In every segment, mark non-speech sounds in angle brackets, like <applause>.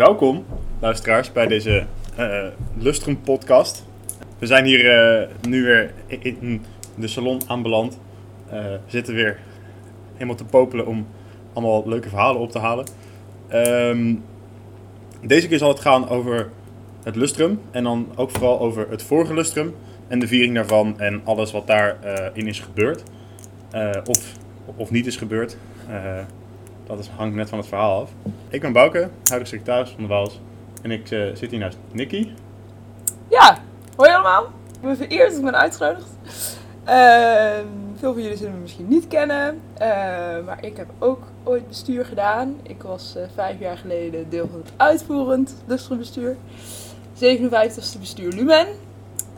Welkom, luisteraars, bij deze eh Lustrum podcast. We zijn hier eh, nu weer in de salon aanbeland. Eh, we zitten weer helemaal te popelen om allemaal leuke verhalen op te halen. Ehm, deze keer zal het gaan over het lustrum en dan ook vooral over het vorige lustrum en de viering daarvan en alles wat daarin in is gebeurd. Of, of niet is gebeurd. Dat is, hangt net van het verhaal af. Ik ben Bouke, huidige secretaris van de Waals. En ik eh, zit hier naast Nicky. Ja, hoi allemaal. Ik ben vereerd dat ik ben uitgenodigd. Ehm, veel van jullie zullen me misschien niet kennen, eh, maar ik heb ook ooit bestuur gedaan. Ik was eh, vijf jaar geleden deel van het uitvoerend lustrumbestuur. 57ste bestuur Lumen.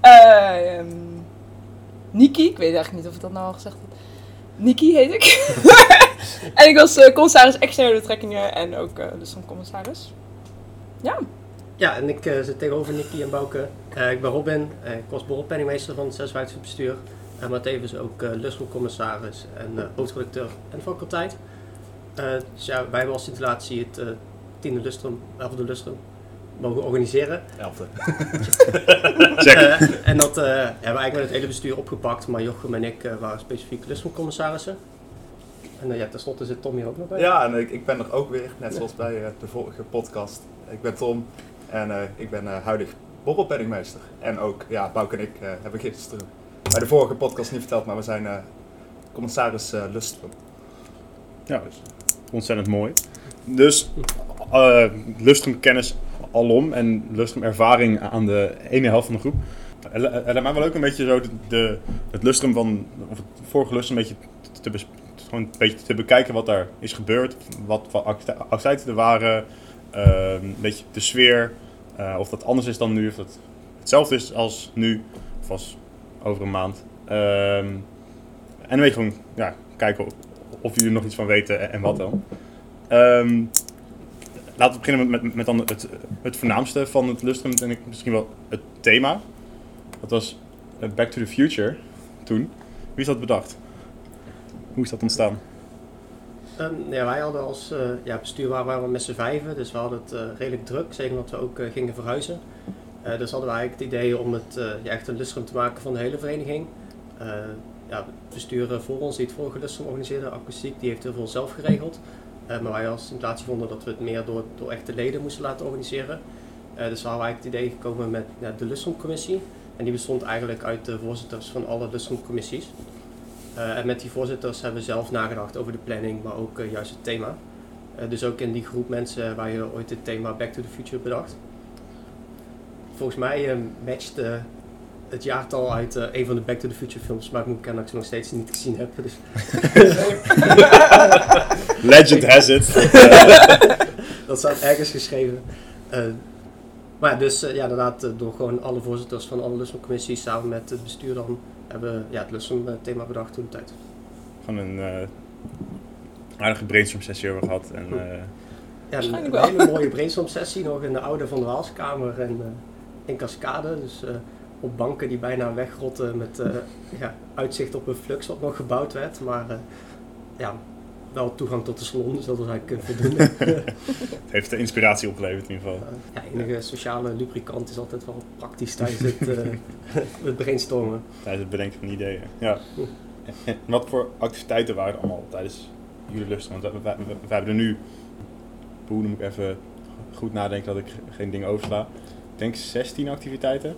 Ehm Niki, ik weet eigenlijk niet of ik dat nou al gezegd heb. Niki heet ik. <laughs> en ik was eh, commissaris externe betrekkingen en ook uh, lustrumcommissaris. Ja. Ja, en ik eh, zit tegenover Nicky en Bouke. Eh, ik ben Robin, eh, ik was borrelpenningmeester van het 56 bestuur. Maar tevens ook uh, lustrumcommissaris en uh, hoofdredacteur en faculteit. Eh, dus ja, wij hebben als installatie het eh, tiende lustrum, elfde lustrum, mogen organiseren. Elfde. <laughs> Check. Eh, en dat eh, hebben we eigenlijk met het hele bestuur opgepakt, maar Jochem en ik eh, waren specifiek lustrumcommissarissen. En ja, tenslotte zit Tom hier ook nog bij. Ja, en ik, ik ben er ook weer, net zoals bij de vorige podcast. Ik ben Tom en eh, ik ben eh, huidig borrelpenningmeester. En ook, ja, Bouke en ik eh, hebben gisteren bij de vorige podcast niet verteld, maar we zijn eh, commissaris eh, Lustrum. Ja, dus ontzettend mooi. Dus eh lustrum kennis alom en lustrum ervaring aan de ene helft van de groep. En laat mij wel ook een beetje zo de, het lustrum van, of het vorige lustrum een beetje te, gewoon een beetje te bekijken wat daar is gebeurd. Wat voor acti- activiteiten er waren, eh, een beetje de sfeer, eh, of dat anders is dan nu, of dat hetzelfde is als nu, of als over een maand. Ehm, en een beetje gewoon ja, kijken of, jullie er nog iets van weten en, en wat dan. Ehm, laten beginnen met, met, met dan het, het voornaamste van het lustrum en misschien wel het thema. Dat was eh, Back to the Future toen. Wie is dat bedacht? Hoe is dat ontstaan? Ehm, ja, wij hadden als eh, ja, bestuur waren, we met z'n vijven, dus we hadden het eh, redelijk druk, zeker omdat we ook gingen verhuizen. Dus hadden we eigenlijk het idee om het ja, echt een lustrum te maken van de hele vereniging. Ja, het bestuur voor ons die het vorige lustrum organiseerde, Akoestiek, die heeft heel veel zelf geregeld. Maar wij als installatie vonden dat we het meer door, door echte leden moesten laten organiseren. Eh, dus we hadden eigenlijk het idee gekomen met de lustrumcommissie. En die bestond eigenlijk uit de voorzitters van alle lustrumcommissies. Eh, en met die voorzitters hebben we zelf nagedacht over de planning, maar ook eh, juist het thema. Dus ook in die groep mensen waar je ooit het thema Back to the Future bedacht. Volgens mij matcht eh, het jaartal uit eh, een van de Back to the Future films, maar ik moet kennen dat ik ze nog steeds niet gezien heb. Dus <laughs> Legend has it. <laughs> dat staat ergens geschreven. Eh, maar dus eh, ja, inderdaad, door gewoon alle voorzitters van alle Lustrum-commissies samen met het bestuur dan hebben we ja, het Lustrum-thema bedacht toen de tijd. Van een eh, aardige brainstorm sessie over gehad. En, eh, Ja, een, een hele mooie brainstorm sessie nog in de oude Van der Waalskamer en eh, in Cascade. Dus eh, op banken die bijna wegrotten met eh, ja, uitzicht op een flux wat nog gebouwd werd. Maar eh, ja, wel toegang tot de salon, dus dat was eigenlijk eh, voldoende. <laughs> het heeft de inspiratie opgeleverd in ieder geval. ja, enige sociale lubricant is altijd wel praktisch tijdens het, eh, <laughs> het brainstormen. Tijdens het bedenken van ideeën. Ja. En wat voor activiteiten waren er allemaal tijdens jullie lustrum? Want we, we, we- we hebben er nu, hoe moet ik even goed nadenken dat ik geen dingen oversla. Ik denk 16 activiteiten.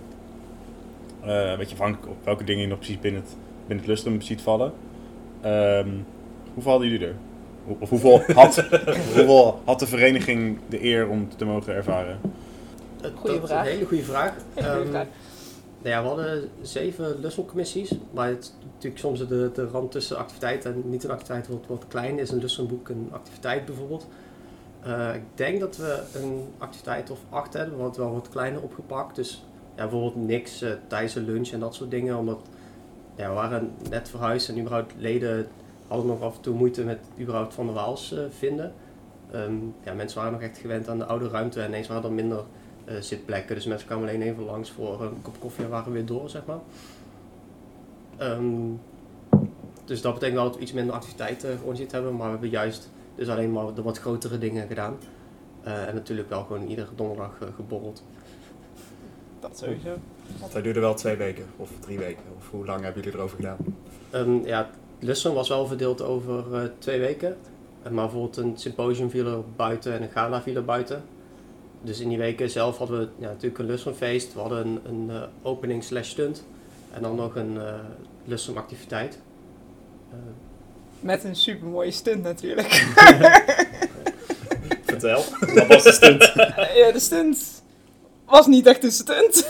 Eh een beetje afhankelijk op welke dingen je nog precies binnen het, binnen het lustrum ziet vallen. Ehm, hoeveel hadden jullie er? Hoe- Of hoeveel <laughs> had, hoeveel had de vereniging de eer om te mogen ervaren? Goeie dat is vraag. een hele goede vraag. <laughs> Hele goede Ehm, vraag. Nou ja, we hadden zeven lusselcommissies, maar het is natuurlijk soms de, de rand tussen activiteit en niet een activiteit wordt, wordt klein. Is een lussenboek een activiteit bijvoorbeeld? Eh, ik denk dat we een activiteit of acht hebben, wat wel wat kleiner opgepakt. Dus bijvoorbeeld niks eh, tijdens een lunch en dat soort dingen, omdat we waren net verhuisd en überhaupt leden hadden nog af en toe moeite met überhaupt Van de Waals eh, vinden. Ehm, ja, mensen waren nog echt gewend aan de oude ruimte en ineens waren er minder eh, zitplekken. Dus mensen kwamen alleen even langs voor een kop koffie en waren weer door, zeg maar. Ehm, dus dat betekent wel dat we iets minder activiteiten georganiseerd hebben, maar we hebben juist dus alleen maar de wat grotere dingen gedaan. En natuurlijk wel gewoon iedere donderdag geborreld. Dat sowieso. Want hij duurde wel twee weken of drie weken. Of hoe lang hebben jullie erover gedaan? En ja, het lustrum was wel verdeeld over eh, twee weken. Eh, maar bijvoorbeeld een symposium viel er buiten en een gala viel er buiten. Dus in die weken zelf hadden we ja, natuurlijk een lustrumfeest. We hadden een, een eh, opening slash stunt. En dan nog een eh lustrumactiviteit. Eh, Met een super mooie stunt natuurlijk. <laughs> Vertel. Dat was de stunt. <laughs> ja, de stunt was niet echt een stunt.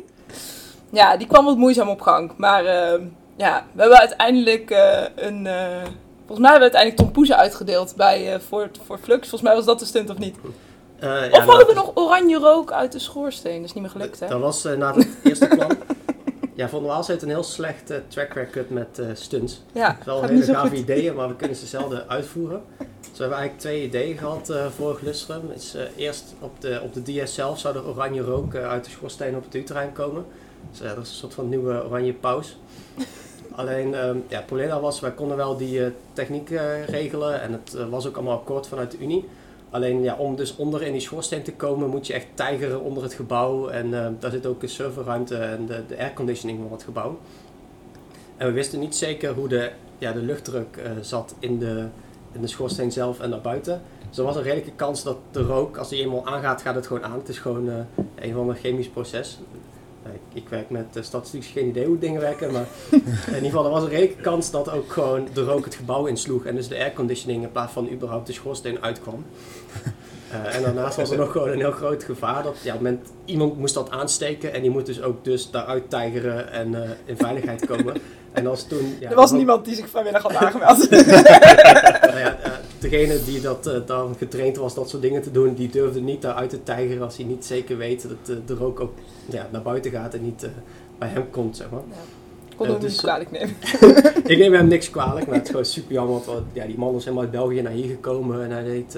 <laughs> ja, die kwam wat moeizaam op gang. Maar ehm, ja, we hebben uiteindelijk eh, een... eh, volgens mij hebben we uiteindelijk tompoezen uitgedeeld bij, eh, voor, voor Flux. Volgens mij was dat de stunt of niet. eh, ja, of hadden we nog oranje rook uit de schoorsteen? Dat is niet meer gelukt, hè? Dat was eh, na het eerste plan. Ja, Van der Waals heeft een heel slecht track record met eh, stunts. Ja, Het is wel hele gave ideeën, maar we kunnen ze zelden uitvoeren. We hebben eigenlijk twee ideeën gehad eh voor Lustrum. Is, eh, eerst op de, op de DS zelf zou er oranje rook eh, uit de schoorsteen op het U-terrein komen. Dus dat is een soort van nieuwe oranje paus. <laughs> Alleen, ehm, ja, het probleem daar was, wij konden wel die techniek regelen en het was ook allemaal akkoord vanuit de Unie. Alleen ja, om dus onder in die schoorsteen te komen moet je echt tijgeren onder het gebouw. En eh, daar zit ook een serverruimte en de, de airconditioning van het gebouw. En we wisten niet zeker hoe de, ja, de luchtdruk zat in de, in de schoorsteen zelf en daarbuiten. Dus er was een redelijke kans dat de rook, als die eenmaal aangaat, gaat het gewoon aan. Het is gewoon eh, een van een chemisch proces. Ik, ik werk met uh, statistiek, geen idee hoe dingen werken, maar <laughs> in ieder geval er was een redelijke kans dat ook gewoon de rook het gebouw insloeg en dus de airconditioning in plaats van überhaupt de schoorsteen uitkwam. Eh, en daarnaast was er <laughs> nog gewoon een heel groot gevaar dat ja, moment, iemand moest dat aansteken en die moet dus ook dus daaruit tijgeren en eh, in veiligheid komen. <laughs> En als toen... Ja, er was niemand die zich vrijwillig had aangemeld. <laughs> nou ja, eh, degene die dat, dan getraind was dat soort dingen te doen, die durfde niet daaruit te tijgeren als hij niet zeker weet dat de rook ook ja, naar buiten gaat en niet bij hem komt, zeg maar. kon hem dus, niet kwalijk nemen. Ik neem hem niks kwalijk, maar het is gewoon super jammer, want ja, die man is helemaal uit België naar hier gekomen en hij deed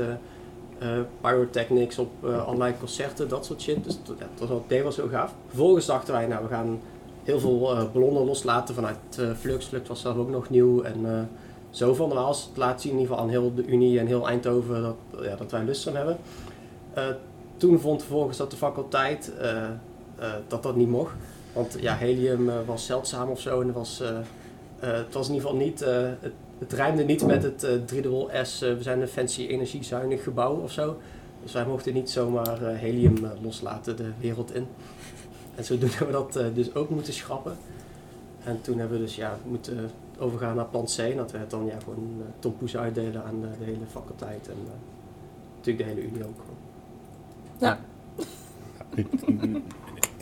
pyrotechnics op eh, allerlei concerten, dat soort shit. Dus dat- dat dat was heel gaaf. Vervolgens dachten wij, nou we gaan heel veel eh, ballonnen loslaten vanuit eh, Flux. Flux was zelf ook nog nieuw en eh, zo van Waals het laat zien in ieder geval aan heel de Unie en heel Eindhoven dat, ja, dat wij lust aan hebben. Eh, toen vond vervolgens dat de faculteit eh, eh, dat dat niet mocht. Want ja, helium eh, was zeldzaam of zo en was, eh, eh, het was in ieder geval niet, eh, het, het rijmde niet met het eh 3 S, eh, we zijn een fancy energiezuinig gebouw of zo. Dus wij mochten niet zomaar eh, helium eh, loslaten de wereld in. En zodoende hebben we dat eh, dus ook moeten schrappen. En toen hebben we dus ja, moeten overgaan naar plan C. En dat werd dan ja, gewoon uh, tompoes uitdelen aan eh, de hele faculteit en eh, natuurlijk de hele Unie ook.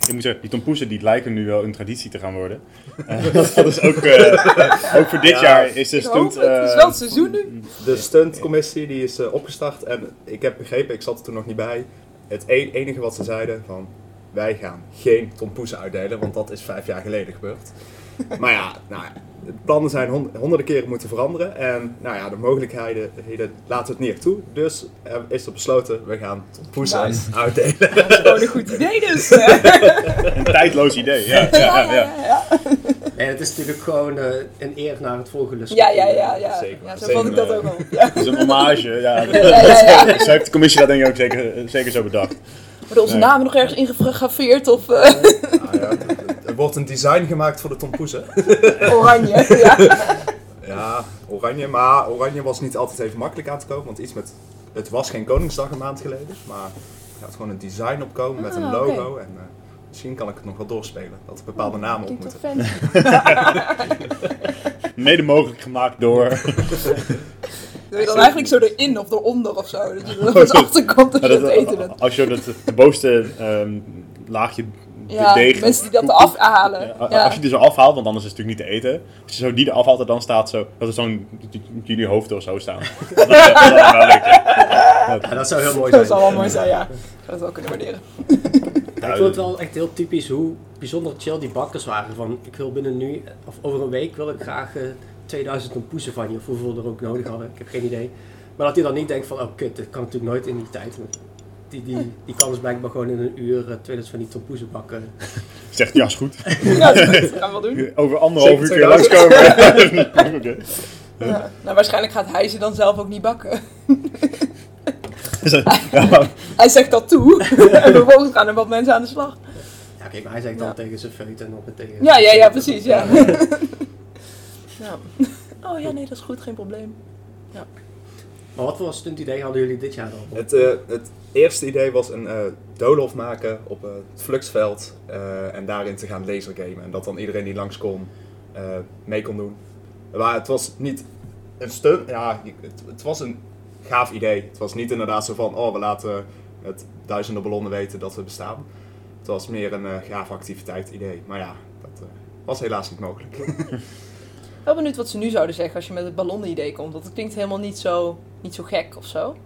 Ik moet zeggen, die tompoezen die lijken nu wel een traditie te gaan worden. <laughs> Eh, dat is ook, eh, ook voor dit Ja, jaar is de stunt... het. Het is eh, wel het seizoen nu. De stuntcommissie die is eh, opgestart en ik heb begrepen, ik zat er toen nog niet bij, het e- enige wat ze zeiden van wij gaan geen tompoesen uitdelen, want dat is vijf jaar geleden gebeurd. <laughs> maar ja, nou, ja, de plannen zijn hon- honderden keren moeten veranderen en nou ja, de mogelijkheden heden laten het niet echt toe. Dus is er besloten, we gaan tompoesen Nice. <laughs> uitdelen. Dat is gewoon een goed idee dus. <laughs> Een tijdloos idee, ja. ja, ja, ja. ja. En het is natuurlijk gewoon eh, een eer naar het volgende lust. Ja, ja, ja, ja. Zeker. ja zo vond ik dat ook al. Het is een hommage, ja. Ja, ja, ja. Zo heeft de commissie dat denk ik ook zeker, zeker zo bedacht. Worden onze Nee. namen nog ergens ingegraveerd of eh, Nou ja, het- het- er wordt een design gemaakt voor de tompoesen. <laughs> oranje? Ja. <laughs> Ja, oranje. Maar oranje was niet altijd even makkelijk aan te kopen. Want iets met... Het was geen Koningsdag een maand geleden. Maar er gaat gewoon een design opkomen met een Ah, logo. En eh, misschien kan ik het nog wel doorspelen. Dat er bepaalde namen op moeten. <laughs> Mede mogelijk gemaakt door... Doe je dan eigenlijk zo erin of eronder of zo? Dat je er Oh, eens zo. achter komt als je dat- het eten bent. als je dat, de bovenste ehm, laagje Ja, deeg... mensen die dat eraf halen. Ja. Als je die zo afhaalt, want anders is het natuurlijk niet te eten. Als je zo die eraf haalt en dan staat zo... Dat is zo'n... Jullie hoofd of zo staan. <laughs> Dat is wel wel leuk, ja. Ja, dat zou heel mooi Dat zijn. zou wel mooi zijn, ja. Ik zou het wel kunnen waarderen. Ja, <laughs> ik vond het wel echt heel typisch hoe bijzonder chill die bakkers waren. Van, ik wil binnen nu, of over een week wil ik graag eh, 2000 tompoesen van je. Of hoeveel we er ook nodig hadden, ik heb geen idee. Maar dat hij dan niet denkt van, oh kut, dit kan natuurlijk nooit in die tijd. Die, die, die kan dus blijkbaar gewoon in een uur 2000 van die tompoesen bakken. <laughs> Zegt, ja, is goed. Ja, dat gaan we wel doen. <laughs> Over anderhalf uur kun je langskomen. <laughs> Oké. Ja. Nou, waarschijnlijk gaat hij ze dan zelf ook niet bakken. ja, Hij zegt dat toe. en vervolgens gaan er wat mensen aan de slag. Ja, kijk, maar hij zegt dan Ja. tegen zijn feut en dan tegen... Ja, ja, ja, precies, ja. ja. Oh ja, nee, dat is goed, geen probleem. Maar wat voor stuntidee hadden jullie dit jaar dan? Het, eh, het eerste idee was een eh doolhof maken op eh, het Fluxveld eh, en daarin te gaan lasergamen. En dat dan iedereen die langs kon eh, mee kon doen. Maar het was niet een stunt, ja, het, het was een gaaf idee. Het was niet inderdaad zo van, oh we laten met duizenden ballonnen weten dat we bestaan. Het was meer een eh gaaf activiteit idee. Maar ja, dat eh, was helaas niet mogelijk. <laughs> Wel benieuwd wat ze nu zouden zeggen als je met het ballonnenidee komt. Want het klinkt helemaal niet zo, niet zo gek of zo.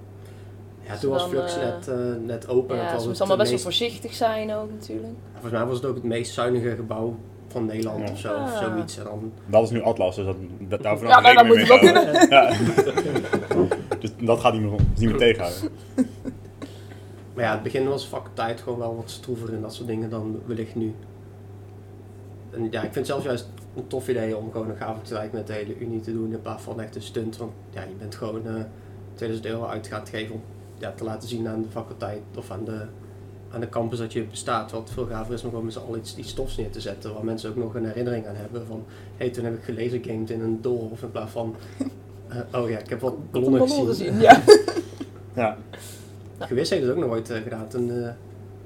Ja, toen was Flux eh, net, eh, net open. Ja, het ze allemaal best wel meest- voorzichtig zijn ook natuurlijk. Volgens mij was het ook het meest zuinige gebouw van Nederland Ja. of zo, of Ah. zoiets. En dan, dat is nu Atlas, dus dat, dat, daarvoor Ja, nou, dat moet rekening je wel mee kunnen. <laughs> dus dat gaat niet meer, niet meer tegenhouden. <laughs> maar ja, het begin was faculteit gewoon wel wat stroever en dat soort dingen dan wellicht nu. En ja, ik vind zelfs juist een tof idee om gewoon een gave activiteit met de hele Unie te doen in plaats van echt een stunt. Want ja, je bent gewoon eh 2000 euro uit gaan geven om ja, te laten zien aan de faculteit of aan de, aan de campus dat je bestaat. Wat veel gaver is om gewoon met z'n allen iets, iets stofs neer te zetten waar mensen ook nog een herinnering aan hebben van hé, hey, toen heb ik gelezen gamed in een doolhof in plaats van eh, oh ja, ik heb wat ballonnen ballon gezien. gezien, ja. <laughs> Ja. Gewis heeft het ook nog ooit eh, gedaan. Toen, eh,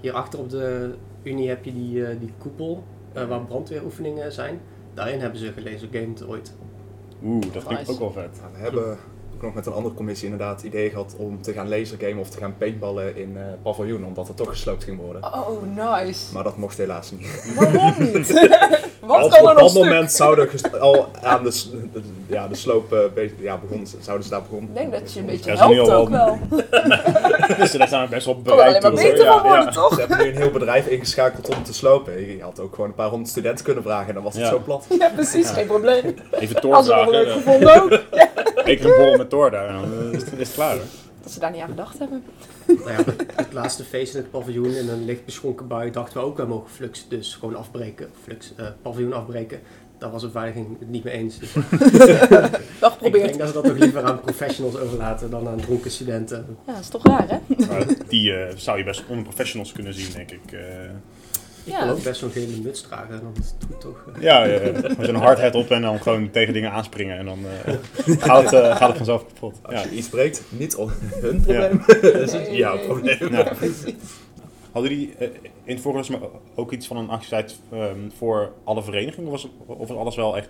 hierachter op de Unie heb je die, die koepel eh, waar brandweeroefeningen zijn. Daarin hebben ze gelezen gamed ooit. Oeh, dat klinkt Nice. ook wel vet. We hebben ook nog met een andere commissie inderdaad het idee gehad om te gaan lasergamen of te gaan paintballen in eh paviljoen, omdat het toch gesloopt ging worden. Oh, nice. Maar dat mocht helaas niet. Waarom niet? Al- <laughs> Wat kan er op nog dat stuk? moment zouden al aan de, ja, de sloop eh, be- ja, begonnen, zouden ze daar begonnen. Ik denk dat je een beetje helpt al ook wel. <laughs> <laughs> <laughs> Dus daar zijn we best wel er bereid maar toe. beter Ja, van worden, ja. toch? Ze hebben nu een heel bedrijf ingeschakeld om te slopen. Je had ook gewoon een paar honderd studenten kunnen vragen en dan was het zo plat. Ja, precies, geen probleem. Even Thor Als we het wel leuk vragen. gevonden ook. <laughs> Ik een borrel met Thor daar. en Dan is het, is het klaar. Hè? Dat ze daar niet aan gedacht hebben. Nou ja, het, laatste feest in het paviljoen in een licht beschonken bui dachten we ook, we mogen Flux dus gewoon afbreken. Flux, eh, paviljoen afbreken. Daar was de beveiliging het niet mee eens. <laughs> Dus Wel ik denk dat ze dat nog liever aan professionals overlaten dan aan dronken studenten. Ja, dat is toch raar, hè? Maar die eh, zou je best onder professionals kunnen zien, denk ik. eh. Ik Ja. wil ook best zo'n gele muts dragen, dan is het goed toch? eh. ja, ja, met een hardhead op en dan gewoon tegen dingen aanspringen. En dan eh, gaat, het, gaat het vanzelf kapot. Als Ja. je iets breekt, niet on- hun probleem, <laughs> dat is jouw probleem. Hadden jullie eh, in het vorige semester ook iets van een activiteit ehm, voor alle verenigingen? Of was, of was alles wel echt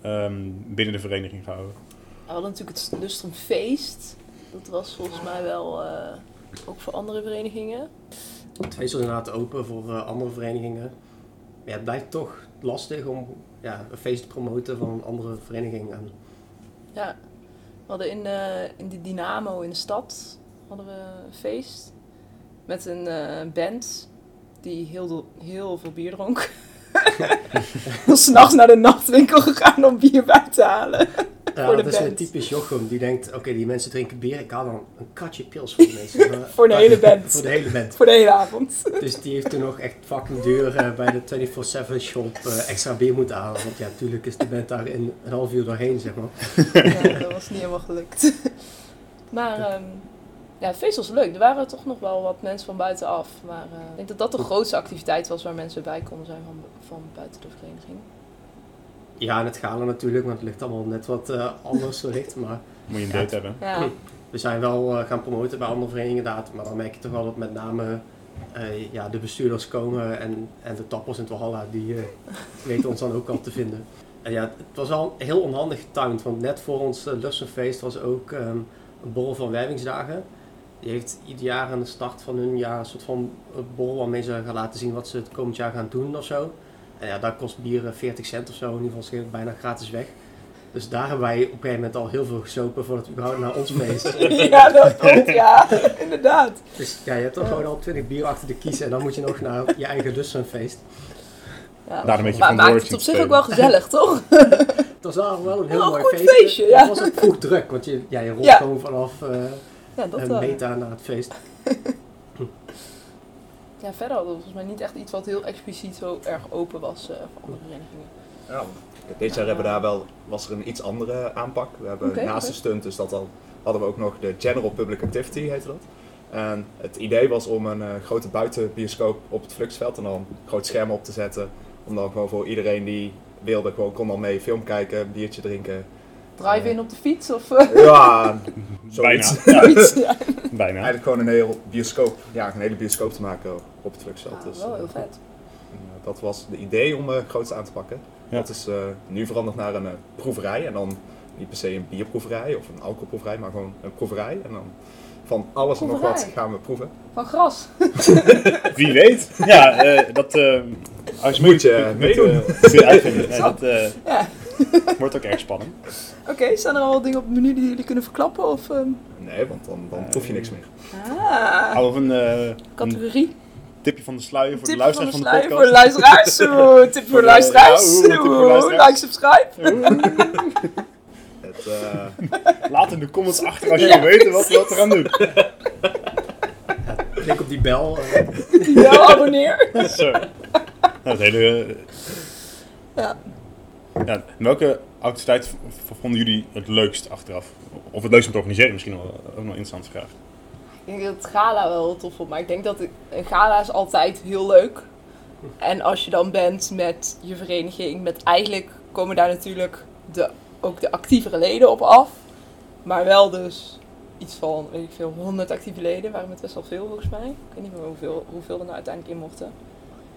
ehm, binnen de vereniging gehouden? We hadden natuurlijk het Lustrumfeest. Dat was volgens mij wel eh, ook voor andere verenigingen. Het feest was inderdaad open voor eh, andere verenigingen. Maar ja, het blijft toch lastig om ja, een feest te promoten van een andere vereniging. En Ja, we hadden in, eh, in de Dynamo in de stad hadden we een feest. Met een eh, band die heel, heel veel bier dronk. <laughs> S'nachts naar de nachtwinkel gegaan om bier bij te halen. Ja, Voor de dat is een typisch Jochem. Die denkt, oké, die mensen drinken bier. Ik haal dan een katje pils voor die mensen. Maar- <laughs> Voor de hele band. Voor de hele band. Voor de hele avond. <laughs> Dus die heeft toen nog echt fucking duur eh, bij de 24-7 shop eh, extra bier moeten halen. Want ja, natuurlijk is de band daar in een half uur doorheen, zeg maar. Ja, dat was niet helemaal gelukt. Maar ehm, ja, het feest was leuk. Er waren toch nog wel wat mensen van buitenaf. Maar eh, ik denk dat dat de grootste activiteit was waar mensen bij konden zijn van, van buiten de vereniging. Ja, en het galen natuurlijk, want het ligt allemaal net wat eh, anders wellicht. Maar <laughs> Moet je een date hebben. Ja, <clears throat> we zijn wel eh, gaan promoten bij andere verenigingen. Maar dan merk je toch wel dat met name eh, ja, de bestuurders komen en, en de tappers in het Walhalla, die eh, <laughs> weten ons dan ook al te vinden. En ja, het was wel heel onhandig getimed, want net voor ons uh, Lussenfeest was ook ehm, een borrel van wervingsdagen. Die heeft ieder jaar aan de start van hun jaar een soort van eh, borrel waarmee ze gaan laten zien wat ze het komend jaar gaan doen of zo. En ja, daar kost bier eh, 40 cent of zo, in ieder geval het bijna gratis weg. Dus daar hebben wij op een gegeven moment al heel veel gesopen voordat we überhaupt naar ons feest. <laughs> ja dat klopt. Ja, <laughs> inderdaad. Dus ja, je hebt toch gewoon al 20 bier achter de kiezen en dan moet je nog naar je eigen Lussenfeest. Ja. Daar een beetje maar van maakt het op zich ook wel gezellig, toch? <laughs> Het was wel wel een heel een mooi goed feest. feestje, ja. Het was ook vroeg druk, want je, ja, je rolt Ja. gewoon vanaf eh, Ja, dat wel. meta naar het feest. <laughs> Ja, verder hadden we volgens mij niet echt iets wat heel expliciet zo erg open was eh, voor andere verenigingen. Ja, dit jaar hebben we daar wel, was er een iets andere aanpak. We hebben naast de stunt, dus dat al, hadden we ook nog de General Public Activity, heette dat. En het idee was om een eh, grote buitenbioscoop op het Fluxveld en dan een groot scherm op te zetten. Om dan gewoon voor iedereen die wilde, gewoon kon dan mee film kijken, biertje drinken. Drive-in op de fiets of <laughs> eh, Ja, Bijna. zoiets. Ja, <laughs> iets. Ja, bijna. Eigenlijk gewoon een heel bioscoop, ja, een hele bioscoop te maken op het Fluxveld. Ja, Dus, wel eh, heel vet. eh, dat was de idee om uh, groots aan te pakken. Ja. Dat is eh, nu veranderd naar een eh, proeverij. En dan niet per se een bierproeverij of een alcoholproeverij, maar gewoon een proeverij. En dan van alles en nog wat gaan we proeven. Van gras. <laughs> Wie weet. Ja, eh, dat... eh als Moet je, eh, meedoen. eh. Ja, eh, Ja. <laughs> wordt ook erg spannend. Oké, staan er al dingen op het menu die jullie kunnen verklappen? Of, ehm, Nee, want dan, dan proef je niks meer. Ah, Of een, eh, een categorie. tipje van de sluier voor de luisteraars van de, sluier podcast. voor de luisteraars. <laughs> Tip voor de de- luisteraars. ja, de luisteraars. like, subscribe. <laughs> Het, eh, Laat in de comments achter als je Ja. weten wat we gaan doen. Klik op die bel. eh, Ja, abonneer. Zo. Nou, het hele... Ja. Ja, welke activiteit vonden jullie het leukst achteraf? Of het leukst om te organiseren misschien wel, ook nog een interessante vraag. Ik denk dat het gala wel heel tof vond, maar ik denk dat een gala is altijd heel leuk. En als je dan bent met je vereniging, met eigenlijk komen daar natuurlijk de, ook de actievere leden op af. Maar wel dus iets van, weet ik veel, 100 actieve leden, waren het best wel veel volgens mij. Ik weet niet meer hoeveel, hoeveel er nou uiteindelijk in mochten.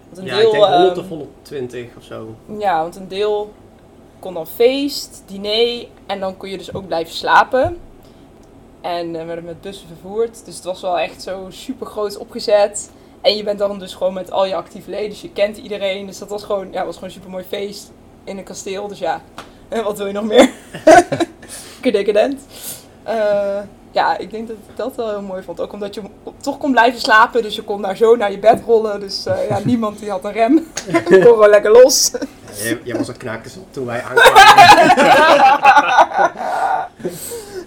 Want een ja, ik denk 100 ehm, of 120 of zo. Ja, want een deel kon dan feest, diner en dan kon je dus ook blijven slapen. En eh, werden met bussen vervoerd. Dus het was wel echt zo super groot opgezet. En je bent dan dus gewoon met al je actieve leden. Dus je kent iedereen. Dus dat was gewoon, ja, was gewoon een super mooi feest in een kasteel. Dus ja, eh, <laughs> wat wil je nog meer? <laughs> Kedekadent. Eh ja, ik denk dat ik dat wel heel mooi vond. Ook omdat je toch kon blijven slapen. Dus je kon daar zo naar je bed rollen. Dus eh, ja, <laughs> niemand die had een rem. Kon gewoon lekker los. Jij, jij was een knaakjes toen wij aankwamen. <laughs>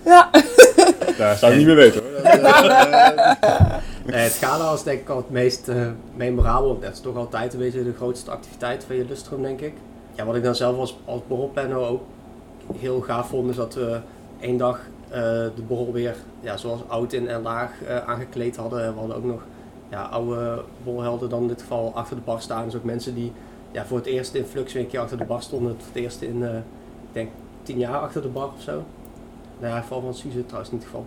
Ja. Daar zou ik niet meer weten hoor. Eh, Nee, het gala was denk ik al het meest eh, memorabel. Dat is toch altijd een beetje de grootste activiteit van je lustrum, denk ik. Ja, wat ik dan zelf als, als borrelpanel ook heel gaaf vond, is dat we één dag eh, de borrel weer ja, zoals oud in en laag eh, aangekleed hadden. En we hadden ook nog ja, oude borrelhelden dan in dit geval achter de bar staan. Dus ook mensen die ja, voor het eerst in Flux een keer achter de bar stonden. Voor het eerst in, eh, ik denk, tien jaar achter de bar of zo. Nou ja, geval van Suze trouwens niet het geval.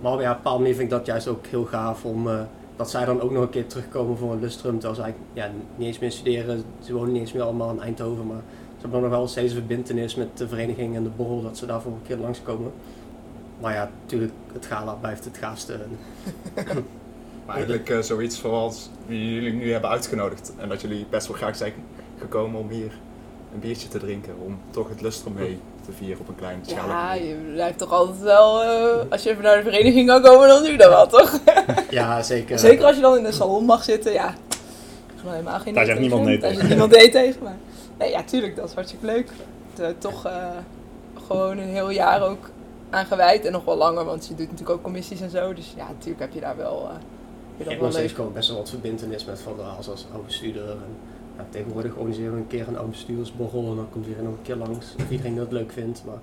Maar ja, op een vind ik dat juist ook heel gaaf om eh, dat zij dan ook nog een keer terugkomen voor een lustrum. Terwijl ze eigenlijk ja, niet eens meer studeren. Ze wonen niet eens meer allemaal in Eindhoven. Maar ze hebben nog wel steeds een verbindenis met de vereniging en de borrel dat ze daarvoor een keer langskomen. Maar ja, natuurlijk, het gala blijft het gaafste. <laughs> Maar eigenlijk eh, zoiets zoals wie jullie nu hebben uitgenodigd. En dat jullie best wel graag zijn gekomen om hier een biertje te drinken. Om toch het lustrum mee te vieren op een klein schaal. Ja, je blijft toch altijd wel, eh, als je even naar de vereniging kan komen, dan doe je dat wel, toch? <laughs> Ja, zeker. Zeker als je dan in de salon mag zitten, ja. Gewoon helemaal geen Daar zegt niemand nee Daar tegen. niemand nee tegen, maar... Nee, ja, tuurlijk, dat is hartstikke leuk. Het, eh, toch eh, gewoon een heel jaar ook aan gewijd en nog wel langer, want je doet natuurlijk ook commissies en zo. Dus ja, natuurlijk heb je daar wel, eh Dat hebt wel nog steeds best wel wat verbindenis met Van der Haals als oude bestuurder. En, ja, tegenwoordig organiseren we een keer een oude bestuurdersborrel en dan komt iedereen nog een keer langs. Of iedereen dat leuk vindt. Maar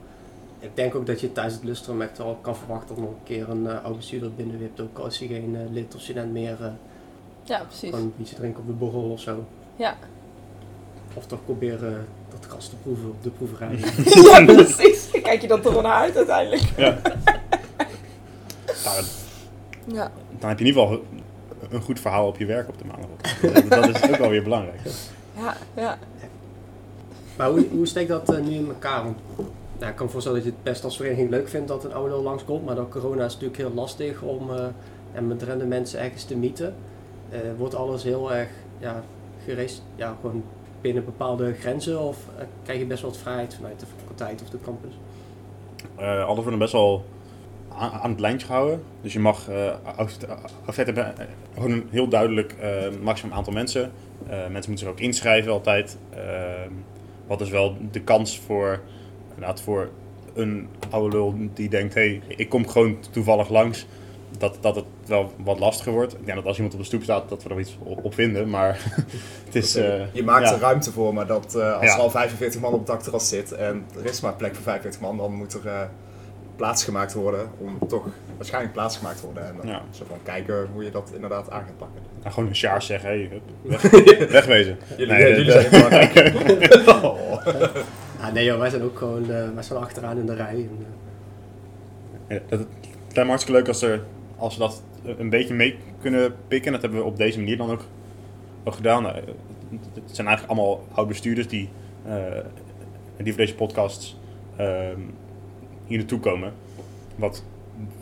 ik denk ook dat je tijdens het lustrum echt wel kan verwachten dat nog een keer een uh, oude bestuurder binnenwipt. Ook als je geen eh, lid of student meer uh, Ja, precies. gewoon een biertje drinken op de borrel of zo. Ja. Of toch proberen eh, dat gras te proeven op de proeverij. <laughs> ja, precies. Kijk je dan toch wel naar uit uiteindelijk. <laughs> ja. Ja. dan heb je in ieder geval een goed verhaal op je werk op de maandag. <laughs> Dat is ook wel weer belangrijk. Ja, ja. Maar hoe, hoe steekt dat eh, nu in elkaar? Want, nou, ik kan me voorstellen dat je het best als vereniging leuk vindt dat een oude lul langskomt. Maar door corona is het natuurlijk heel lastig om eh, en met rende mensen ergens te mieten. Eh, wordt alles heel erg ja, gereest, ja, gewoon binnen bepaalde grenzen? Of krijg je best wel wat vrijheid vanuit de faculteit of de campus? Eh alles wordt best wel aan, het lijntje gehouden. Dus je mag uh, hebben uh, gewoon een heel duidelijk uh, maximum aantal mensen. Uh, mensen moeten zich ook inschrijven altijd. Ehm, wat is wel de kans voor, inderdaad voor een oude lul die denkt, hé, hey, ik kom gewoon toevallig langs. Dat, dat het wel wat lastiger wordt. Ik denk dat als iemand op de stoep staat, dat we er iets op, op vinden. Maar <laughs> het is... Uh, je maakt ja. er ruimte voor, maar dat, uh, als Ja. er al 45 man op het dakterras zit en er is maar plek voor 45 man, dan moet er uh, plaatsgemaakt worden, om toch waarschijnlijk plaatsgemaakt te worden. En dan Ja. zo van kijken hoe je dat inderdaad aan gaat pakken. <laughs> Nou, gewoon een sjaars zeggen, hey, <laughs> weg, wegwezen. Jullie, Nee, jullie zijn belangrijk. <laughs> Oh. Ah, nee joh, wij zijn ook gewoon eh, wij staan achteraan in de rij. En, eh, Ja, dat, het lijkt me hartstikke leuk als, er, als we dat een beetje mee kunnen pikken. Dat hebben we op deze manier dan ook, ook gedaan. Nou, Het zijn eigenlijk allemaal oud-bestuurders die, eh, die voor deze podcasts ehm, hier naartoe komen. Wat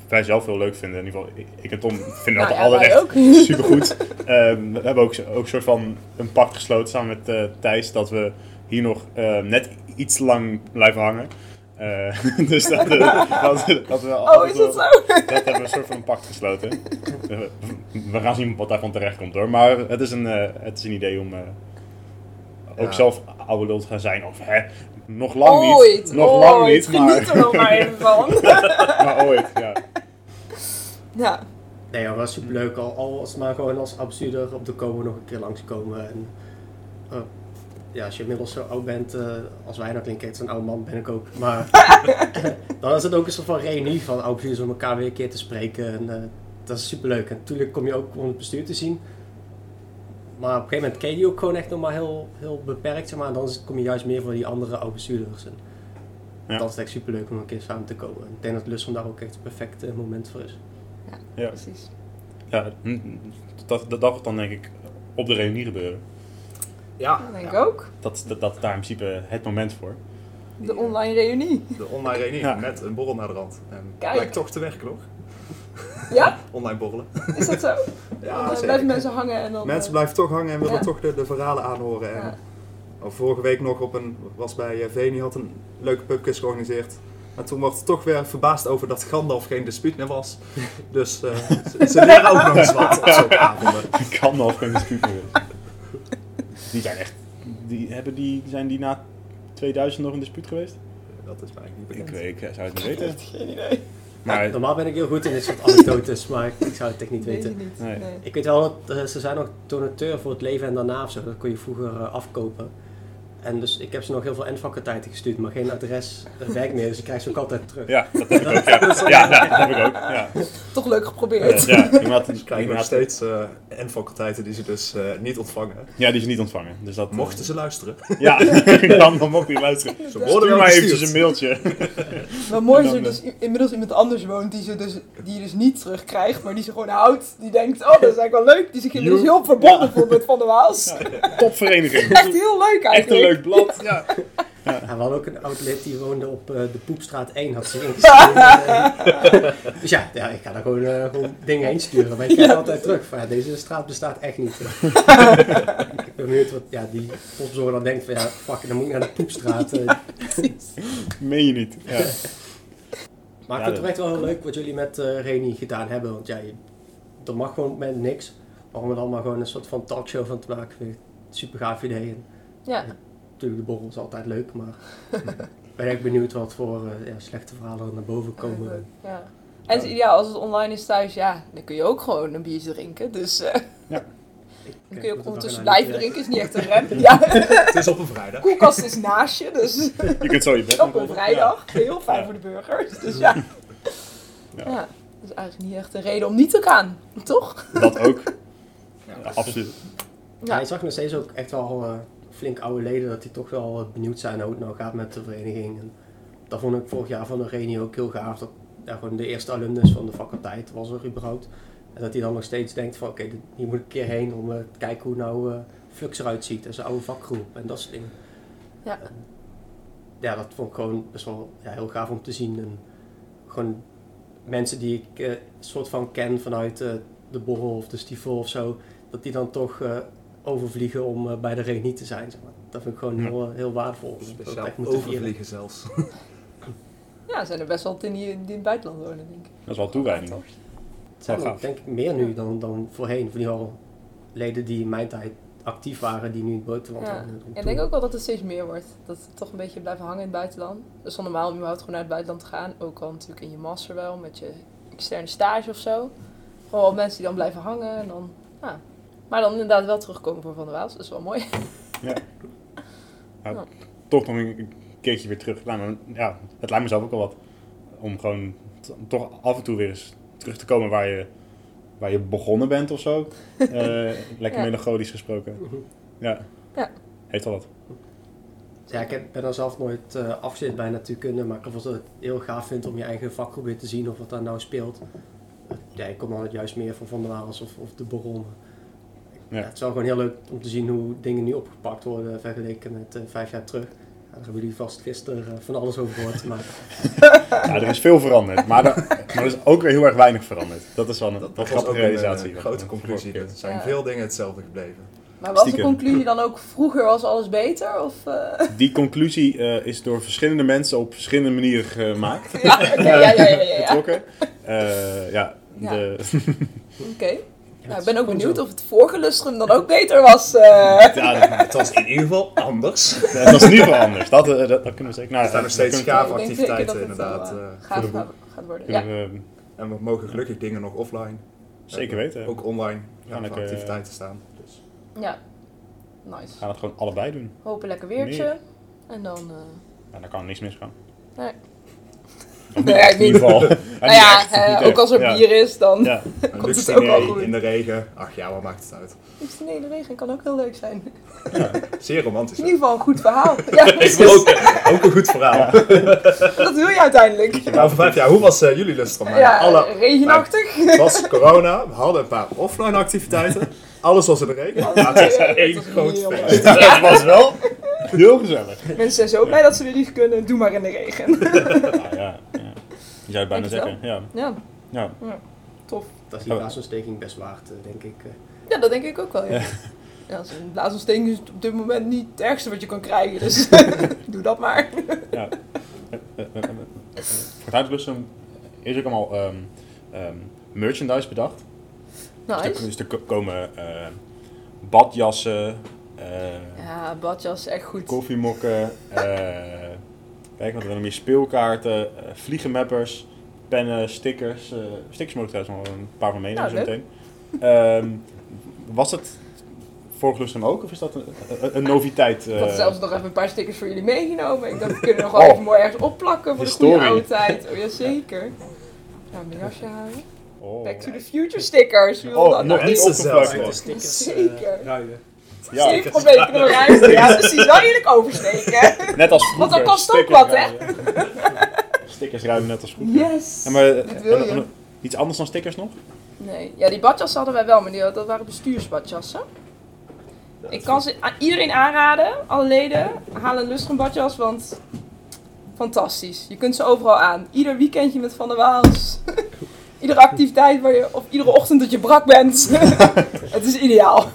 wij zelf heel leuk vinden. In ieder geval, ik- en Tom vinden dat Nou ja, altijd wij echt ook. <laughs> supergoed. Ehm, we hebben ook, ook een soort van een pact gesloten samen met eh, Thijs dat we hier nog eh, net iets lang blijven hangen. Eh, <laughs> dus dat, eh, dat, dat we Oh, is dat zo? dat hebben we een soort van een pact gesloten. We gaan zien wat daarvan terecht komt hoor. Maar het is een, eh, het is een idee om eh, ook Ja. zelf oude lul te gaan zijn. Of hè, nog lang ooit, niet. Nog ooit. lang niet, Geniet maar, er nog maar even van. <laughs> maar ooit. Ja. Ja, nee joh, was superleuk. Al, al als maar gewoon als bestuurder op de komen nog een keer langskomen. En, eh, ja, als je inmiddels zo oud bent, eh, als wij nou klinken, zo'n oude man ben ik ook. Maar <laughs> dan is het ook een soort van reunie van oude bestuurders om elkaar weer een keer te spreken. En eh, dat is superleuk. En natuurlijk kom je ook om het bestuur te zien. Maar op een gegeven moment ken je die ook gewoon echt nog maar heel, heel beperkt. Zeg maar. En dan kom je juist meer voor die andere oude bestuurders. En Ja. Dat is echt superleuk om een keer samen te komen. En ik denk dat Lustrum daar ook echt het perfecte moment voor is. Ja. precies. Ja, dat, dat, dat wordt dan denk ik op de reunie gebeuren. Ja, Dat denk ik ja. ook. Dat, dat, daar in principe het moment voor. De online reunie. de online reunie Ja. met een borrel naar de rand. En Kijk. blijkt toch te werken hoor. Ja? <laughs> Online borrelen. Is dat zo? <laughs> Ja, dan zeker. blijven mensen hangen en dan... Mensen eh, blijven toch hangen en willen Ja. toch de, de verhalen aanhoren. En, Ja. vorige week nog op een, was bij eh, Veni, had een leuke pubquiz georganiseerd. Maar toen werd toch weer verbaasd over dat Gandalf geen dispuut meer was. <laughs> Dus eh, ze, ze leren ook nog eens wat op zo'n avonden. Ik kan nog geen dispuut meer. Die zijn echt. Die, hebben die, zijn die na 2000 nog in dispuut geweest? Dat is mij eigenlijk niet Ik, bekend. weet- ik zou het niet weten. <laughs> Geen idee. Maar Normaal ben ik heel goed in dit soort <laughs> anekdotes, maar ik zou het echt niet weten. niet. Nee. Nee. Ik weet wel dat eh, ze zijn nog donateur voor het leven en daarna of zo. Dat kon je vroeger eh, afkopen. En dus ik heb ze nog heel veel endfaculteiten gestuurd, maar geen adres, dat werkt meer. Dus ik krijg ze ook altijd terug. ja, dat heb ik ook. Ja, <laughs> ja, ja, dat heb ik ook. Ja, Toch leuk geprobeerd. ja, Ze krijgen nog steeds eh N-faculteiten die ze dus eh, niet ontvangen. Ja, die ze niet ontvangen. Dus dat, Mochten ze luisteren. Ja, <laughs> dan, dan mocht hij luisteren. Ze worden maar eventjes een mailtje. <laughs> Maar mooi is er dus inmiddels iemand anders woont die, ze dus, die je dus niet terugkrijgt, maar die ze gewoon houdt. Die denkt, oh dat is eigenlijk wel leuk. Die zich inmiddels Joep. heel verbonden voelt met Van der Waals. Topvereniging. Echt heel leuk eigenlijk. Echt een leuk blad. Ja. Ja, we hadden ook een oud lid die woonde op eh, de Poepstraat 1, had zich ingeschreven. dus ja, ja, ik ga daar gewoon, eh, gewoon dingen heen sturen. Maar ik krijg altijd terug van, ja, deze straat bestaat echt niet. <laughs> ik ben benieuwd wat ja, die postbezorger dan denkt van, ja, fuck, dan moet ik naar de Poepstraat. eh. Meen je niet. Ja. <laughs> Maar ik Ja, vind het echt wel heel leuk wat jullie met eh Reni gedaan hebben. Want ja, je- er mag gewoon met niks. Maar om er dan maar gewoon een soort van talkshow van te maken, vind ik een super gaaf idee. En Ja, natuurlijk, de borrel is altijd leuk, maar <laughs> ik ben echt benieuwd wat voor eh, ja, slechte verhalen er naar boven komen. ja. En het is ideaal, als het online is thuis, ja, dan kun je ook gewoon een biertje drinken. Dus eh, <laughs> dan kun je ook ondertussen blijven drinken, is niet echt een <laughs> rem. Ja, Het is op een vrijdag. koelkast is naast je, dus Je kunt zo je bed op een vrijdag. Heel fijn Ja. voor de burgers. Dus ja. Ja. ja. Dat is eigenlijk niet echt een reden om niet te gaan, toch? Ja, dat ook. Ja, absoluut. Ja, Ja. je zag nog steeds ook echt wel eh, flink oude leden dat die toch wel benieuwd zijn hoe het nou gaat met de vereniging. En dat vond ik vorig jaar van de Reni ook heel gaaf. Dat ja, gewoon de eerste alumnus van de faculteit was er überhaupt. En dat hij dan nog steeds denkt van oké, dit- hier moet ik een keer heen om eh, te kijken hoe nou eh Flux eruit ziet. En zijn oude vakgroep en dat soort dingen. Ja. En, ja, dat vond ik gewoon best wel ja, heel gaaf om te zien. En gewoon mensen die ik eh, soort van ken vanuit de borrel of de stiefel of zo. Dat die dan toch overvliegen om eh, bij de reunie te zijn. Zeg maar. Dat vind ik gewoon Ja. heel, eh, heel waardevol. Dat dat Speciaal overvliegen zelfs. <laughs> Ja, er zijn er best wel in die, die in het buitenland wonen, denk ik. Dat is wel toewijding. Het zijn er denk ik meer nu dan, dan voorheen. Van die al leden die in mijn tijd actief waren, die nu in het buitenland Ja. wonen. Ik denk ook wel dat het steeds meer wordt. Dat het toch een beetje blijven hangen in het buitenland. Het is wel normaal om überhaupt gewoon naar het buitenland te gaan. Ook al natuurlijk in je master wel, met je externe stage of zo. Gewoon mensen die dan blijven hangen en dan, ja. Maar dan inderdaad wel terugkomen voor Van der Waals. Dat is wel mooi. <laughs> Toch nog een keertje weer terug. Nou, ja, het lijkt me zelf ook wel wat. om gewoon toch af en toe weer eens terug te komen waar je, waar je begonnen bent of zo. <laughs> Eh, lekker Ja. melancholisch gesproken. Ja. Ja. Heeft al wat. Ja, ik heb, ben er zelf nooit eh afgezet bij natuurkunde, maar ik heb het heel gaaf vind om je eigen vakgroep weer te zien of wat daar nou speelt. Ja, ik kom dan het juist meer van Van der Waals of, of de Baron. Ja. Ja, het is wel gewoon heel leuk om te zien hoe dingen nu opgepakt worden vergeleken met eh, vijf jaar terug. Ja, daar hebben jullie vast gisteren eh, van alles over gehoord, maar <laughs> Ja, er is veel veranderd, maar, er- maar er is ook weer heel erg weinig veranderd. Dat is wel een, Dat, een dat was ook grappige een realisatie. eh, grote conclusie. Er zijn Ja. veel dingen hetzelfde gebleven. Maar was de conclusie dan ook vroeger was alles beter? Of, eh? <laughs> Die conclusie eh, is door verschillende mensen op verschillende manieren gemaakt. Ja, <laughs> ja, ja, ja, ja. ja. Getrokken. Eh, ja, Ja. De, Oké. Nou, het ik ben ook benieuwd zo. of het vorige lustrum dan ook beter was. eh. ja, dat, Het was in ieder geval anders. <laughs> dat is in ieder geval anders. Dat, eh, dat, dat kunnen we zeker. Nou, Er staan nog steeds denk gaaf activiteiten het inderdaad. eh, eh, gaaf de gaat, worden. Ja. we en we mogen gelukkig dingen nog offline. zeker weten. Ook online Gaan ik, er eh, activiteiten staan. Dus. ja. Nice. We gaan het gewoon allebei doen. Hopen lekker weertje. En dan... eh, Ja, daar kan niks misgaan. Nee. Echt, in ieder geval. <laughs> Ja, nou ja, echt, ook als er Ja. bier is, dan... Ja, <laughs> Komt het ook wel goed. in de regen. Ach ja, wat maakt het uit? Nee, de regen kan ook heel leuk zijn. Zeer romantisch. In ieder geval een goed verhaal. <laughs> Ja, precies. wil ook, ook een goed verhaal. Dat wil je uiteindelijk. Maar over vijf jaar, hoe was eh, jullie lustrum? Ja, Alle, regenachtig. het was corona, we hadden een paar offline activiteiten. Alles was in de regen. Ja, het was één groot feest. Het was wel <laughs> heel gezellig. Mensen zijn zo blij dat ze weer niet kunnen. Doe maar in de regen. Nou, ja, ja. Je zou het bijna zeggen. Ja. Ja, Ja. tof. dat is die blaasontsteking best waard, eh, denk ik. eh. Ja, dat denk ik ook wel, ja. Ja, zo'n blaasontsteking is op dit moment niet het ergste wat je kan krijgen. Dus <laughs> <laughs> doe dat maar. ja. Voor het huidlustrum is ook allemaal ehm, ehm, merchandise bedacht. Dus er, Nice. dus er ko- komen eh, badjassen, Ja, badjas is echt goed. koffiemokken, eh, <laughs> kijk wat er nog meer speelkaarten, eh, vliegenmappers, pennen, stickers. eh stickers mogen trouwens nog wel een paar van meenemen Nou, zo meteen. Ehm, was het vorig lustrum ook of is dat een, een, een noviteit? Ik eh? had zelfs nog even een paar stickers voor jullie meegenomen. Ik dacht, we kunnen <laughs> nog wel Oh. even mooi ergens opplakken voor de goede oude tijd. Oh ja, zeker. Ga mijn jasje halen. Oh. Back to the future stickers. Wie wil Oh, dat nog nou? niet eh, Zeker. ruilen. Ja, van weken nog ruimte. Ja, precies. Wel eerlijk oversteken. net als vroeger. Want dat kost ook wat, hè? <laughs> Stickers ruimen net als vroeger. Yes. Ja, maar, Dat wil en- je. en- iets anders dan stickers nog? Nee, ja, die badjassen hadden wij wel, maar die, dat waren bestuursbadjassen. Ik kan ze aan iedereen aanraden, alle leden, haal een lustrum badjas, want fantastisch. Je kunt ze overal aan. Ieder weekendje met Van der Waals. <laughs> Iedere activiteit waar je, of iedere ochtend dat je brak bent. <laughs> het is ideaal.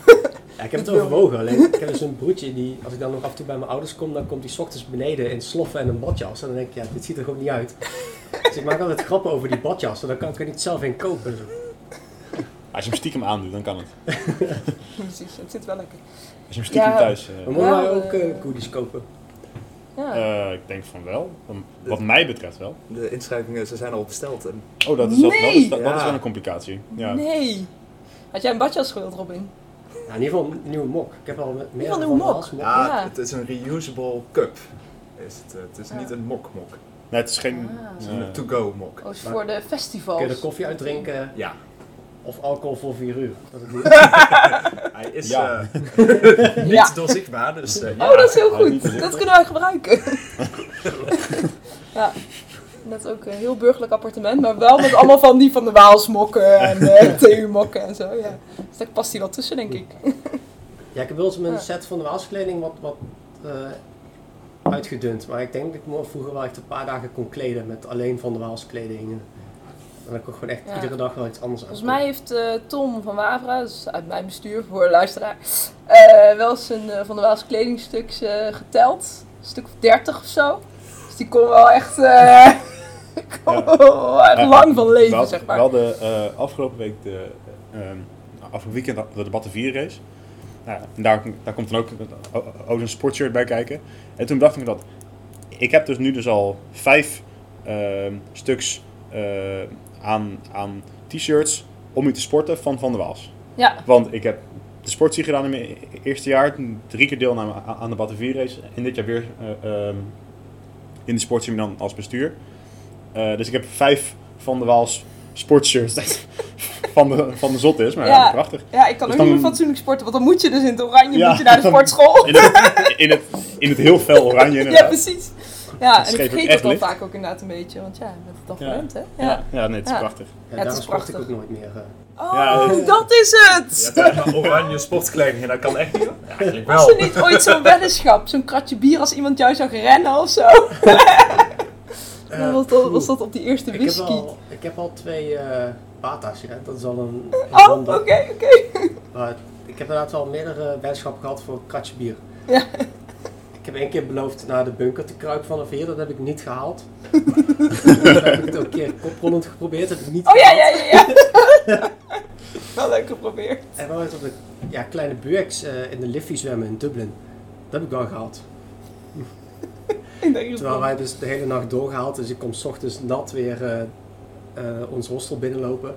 Ja, ik heb het overwogen. Alleen ik heb dus een broertje die, als ik dan nog af en toe bij mijn ouders kom, dan komt hij ochtends beneden in sloffen en een badjas. En dan denk ik, ja, dit ziet er gewoon niet uit. Dus ik maak altijd grappen over die badjas, en dan kan ik er niet zelf in kopen. Als je hem stiekem aandoet, dan kan het. Precies, het zit wel lekker. Als je hem stiekem Ja. thuis... eh, We moeten Ja, wij ook eh, eh, goodies kopen. Ja. eh, ik denk van wel. Wat mij betreft wel. De inschrijvingen ze zijn al besteld. En Oh, dat is, wel- dat is, dat, dat is wel een complicatie. Ja. Nee. Had jij een badjas gewild, Robin? Ja, in ieder geval een nieuwe mok. Ik heb al meer ieder geval van een nieuwe mok. ja, Ja. het is een reusable cup. Is het, eh, het is Ja. niet een mok-mok. Nee, het is geen... Ah. Is to-go mok. Oh, is Maar- voor de Kun je er festivals. koffie uitdrinken Ja, of alcohol voor 4 uur? Dat <laughs> niet... hij is Ja. eh, <laughs> niet Ja. doorzichtbaar, dus eh, ja. Oh, dat is heel goed. Dat kunnen wij gebruiken. <laughs> ja. Net ook een heel burgerlijk appartement, maar wel met allemaal van die van de Waalsmokken en eh <laughs> TU-mokken en zo. Ja. Dus daar past hij wel tussen, denk ik. Ja, ik heb wel eens mijn Ja. set van de Waalskleding wat, wat eh, uitgedund. Maar ik denk dat ik me vroeger wel echt een paar dagen kon kleden met alleen van de Waalskleding. En dan kon ik gewoon echt Ja. iedere dag wel iets anders aan. Volgens mij heeft eh, Tom van Wavra, dus uit mijn bestuur voor de luisteraar, wel eens een van de Waals kledingstuk geteld. Een stuk of 30 of zo. Dus die kon wel echt, eh, <laughs> kon wel echt lang van leven, wel, zeg maar. Wel de eh, afgelopen week, de, eh, ehm, afgelopen weekend, de debatten 4 race. Nou, daar, daar komt dan ook, ook ook een sportshirt bij kijken. En toen dacht ik dat, ik heb dus nu dus al vijf ehm, stuks eh, aan, aan t-shirts om mee te sporten van Van der Waals. Ja, Want ik heb de sportsie gedaan in mijn eerste jaar, drie keer deelname aan- de Battenvier race. En dit jaar weer eh, ehm, in de sportsie dan als bestuur. Eh, dus ik heb vijf Van de Waals sportshirts <laughs> van de, van de zot is. Maar ja, prachtig. Ja, ik kan Dus ook niet meer fatsoenlijk sporten, want dan moet je dus in het oranje Ja, moet je naar de <laughs> sportschool. In het, in het, in het heel fel oranje <laughs> Ja, precies. Ja, en ik vergeet dat dan vaak ook inderdaad een beetje, want ja, je bent het al Ja. gewend, hè? Ja, Ja. ja nee, het is Ja. prachtig. Ja, het daarom is sport ik ook nooit meer. eh. Oh, Ja, dat is Je het! hebt maar oranje <laughs> sportkleding en dat kan echt niet. hoor. Ja, eigenlijk Was wel. er niet ooit zo'n weddenschap, zo'n kratje bier als iemand jou zag rennen of zo? <laughs> Eh, was, dat, was dat op die eerste ik, heb whisky? al, ik heb al twee eh Bata's gerend. Dat is al een, een Oh, oké, ronde. oké. Maar ik heb inderdaad wel meerdere weddenschappen gehad voor een kratje bier. Ja. Ik heb één keer beloofd naar de bunker te kruipen vanaf hier. Dat heb ik niet gehaald. <laughs> Toen heb ik het ook een keer koprollend geprobeerd. Dat heb ik niet Oh ja, gehaald. ja, ja, ja. <laughs> Wel leuk geprobeerd. En wel eens op de ja, kleine buex eh, in de Liffey zwemmen in Dublin. Dat heb ik wel gehaald. Ik denk het Terwijl wij dus de hele nacht doorgehaald. Dus ik kom 's ochtends nat weer eh, eh, ons hostel binnenlopen.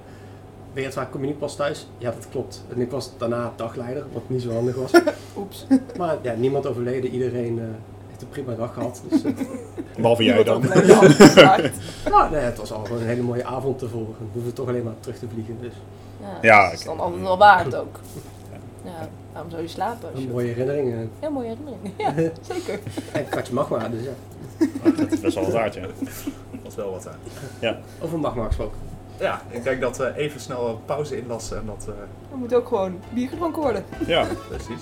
Weet je het waar, kom je niet pas thuis? Ja, dat klopt. En ik was daarna dagleider, wat niet zo handig was. <laughs> Oeps. Maar ja, niemand overleden. Iedereen eh, heeft een prima dag gehad. Dus, eh, <laughs> Behalve jij dan. <laughs> Nou, nee, het was al gewoon een hele mooie avond tevoren. We hoeven toch alleen maar terug te vliegen. Dus Ja, Ja, dat is dan altijd wel waard ook. Ja, waarom zou je slapen? Een mooie herinnering. eh. Heel mooie herinnering. Ja, zeker. En een kwartje magma, dus ja. Dat is best wel wat waard, ja. Dat is wel wat aan. Over magma gesproken. Ja, ik denk dat we even snel een pauze inlassen en dat... eh, Er moet ook gewoon bier gedronken worden. Ja, <laughs> precies.